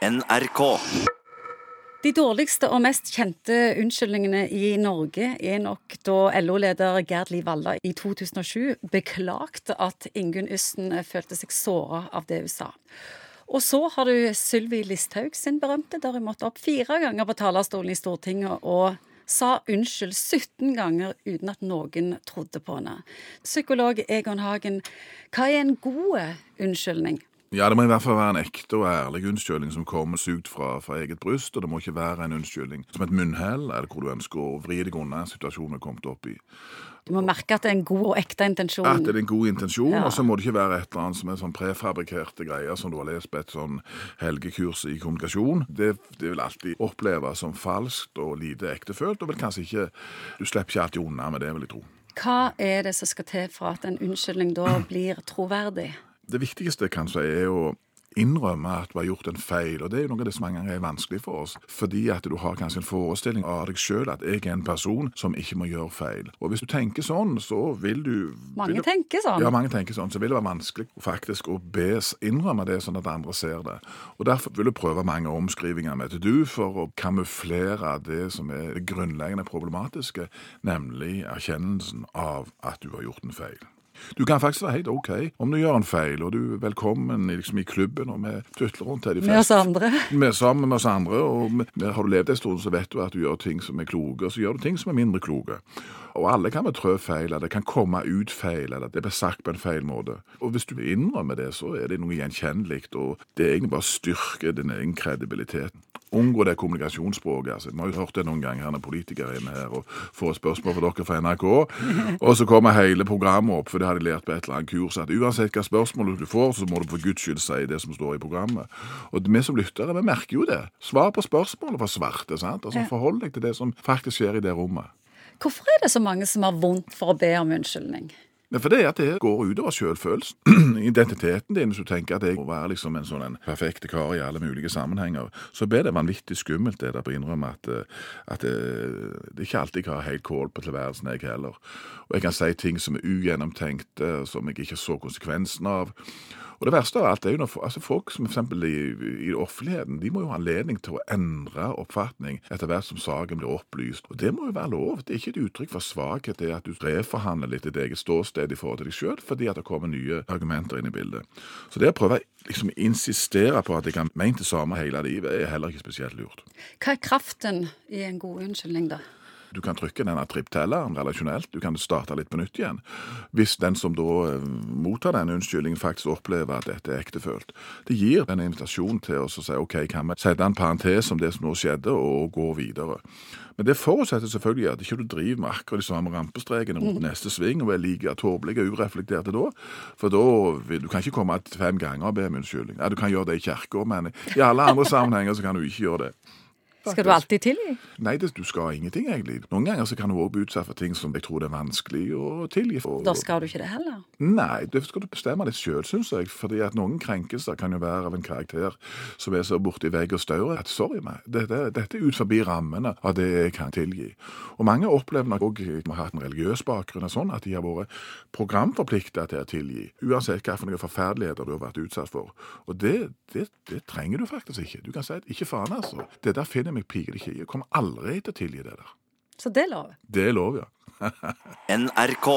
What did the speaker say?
NRK. De dårligste og mest kjente unnskyldningene i Norge er nok da LO-leder Gerd Liv Valla i 2007 beklagte at Ingunn Ysten følte seg såra av det hun sa. Og så har du Sylvi Listhaug sin berømte, der hun måtte opp fire ganger på talerstolen i Stortinget og sa unnskyld 17 ganger uten at noen trodde på henne. Psykolog Egon Hagen, hva er en god unnskyldning? Ja, det må i hvert fall være en ekte og ærlig unnskyldning som kommer sugd fra, fra, eget bryst. Og det må ikke være en unnskyldning som et munnhell, eller hvor du ønsker å vri deg unna situasjonen situasjon du er kommet opp i. Du må merke at det er en god og ekte intensjon. At det er en god intensjon, Ja. og så må det ikke være et eller annet som er sånn prefabrikerte greier som du har lest på et sånn helgekurs i kommunikasjon. Det, det vil alltid oppleves som falskt og lite ektefølt, og vel kanskje ikke Du slipper ikke alltid unna med det, vil jeg tro. Hva er det som skal til for at en unnskyldning da blir troverdig? Det viktigste kanskje er å innrømme at du har gjort en feil, og det er jo noe av det som mange ganger er vanskelig for oss, fordi at du har kanskje en forestilling av deg sjøl at jeg er en person som ikke må gjøre feil. Og hvis du tenker sånn, så vil du Mange vil du, tenker sånn. Ja, mange tenker sånn, så vil det være vanskelig faktisk å bes innrømme det sånn at andre ser det. Og derfor vil du prøve mange omskrivinger med til du for å kamuflere det som er det grunnleggende problematiske, nemlig erkjennelsen av at du har gjort en feil. Du kan faktisk være helt OK om du gjør en feil, og du er velkommen liksom, i klubben, og vi tutler rundt her. de Med oss andre. Er sammen med oss andre, og med- med- har du levd en stund, så vet du at du gjør ting som er kloke, og så gjør du ting som er mindre kloke. Og alle kan vi trø feil, eller det kan komme ut feil, eller det blir sagt på en feil måte. Og hvis du innrømmer det, så er det noe gjenkjennelig, og det er egentlig bare styrker din egen kredibilitet. Unngå det kommunikasjonsspråket. altså. Vi har jo hørt det noen ganger politikere er inne her og får spørsmål fra dere fra NRK, og så kommer hele programmet opp, for det har de lært på et eller annet kurs, at uansett hva spørsmål du får, så må du for guds skyld si det som står i programmet. Og vi som lyttere, vi merker jo det. Svar på spørsmålet fra svarte, sant? Altså forhold deg til det som faktisk skjer i det rommet. Hvorfor er det så mange som har vondt for å be om unnskyldning? For det er at det går utover selvfølelsen, identiteten din. Hvis du tenker at jeg må være liksom en sånn en perfekte kar i alle mulige sammenhenger, så blir det vanvittig skummelt det der på å innrømme at, eh, at det, det er ikke alltid har helt kål på tilværelsen, jeg heller. Og jeg kan si ting som er ugjennomtenkte, som jeg ikke så konsekvensen av. Og det verste av alt er jo når altså folk som eksempel i, i offentligheten, de må jo ha anledning til å endre oppfatning etter hvert som saken blir opplyst. Og det må jo være lov. Det er ikke et uttrykk for svakhet det at du reforhandler litt ditt eget ståsted i forhold til deg sjøl, fordi at det kommer nye argumenter inn i bildet. Så det å prøve liksom insistere på at jeg har ment det samme hele livet, er heller ikke spesielt lurt. Hva er kraften i en god unnskyldning, da? Du kan trykke denne tripptelleren relasjonelt, du kan starte litt på nytt igjen. Hvis den som da eh, mottar den unnskyldningen faktisk opplever at dette er ektefølt. Det gir en invitasjon til oss å si ok, kan vi sette en parentes om det som nå skjedde, og gå videre. Men det forutsetter selvfølgelig at ikke du driver med akkurat de samme rampestrekene mot neste sving og er like tåpelig og ureflekterte da. For da vil du kan ikke komme fem ganger og be om unnskyldning. Ja, du kan gjøre det i kirka, men i alle andre sammenhenger så kan du ikke gjøre det. Skal du alltid tilgi? Nei, det, du skal ingenting, egentlig. Noen ganger så kan du også bli utsatt for ting som jeg tror det er vanskelig å tilgi. for. Da skal du ikke det heller. Nei, det skal du bestemme litt sjøl, syns jeg. fordi at noen krenkelser kan jo være av en karakter som er så borti vegg og staur at sorry meg, dette, dette er ut forbi rammene av det jeg kan tilgi. Og mange opplever nok òg har hatt en religiøs bakgrunn og sånn, at de har vært programforplikta til å tilgi. Uansett hvilke forferdeligheter du har vært utsatt for. Og det, det, det trenger du faktisk ikke. Du kan si at ikke faen, altså. Det der finner jeg meg pikelig ikke. Jeg kommer aldri til å tilgi det der. Så det er lov. Det er lov, ja. NRK.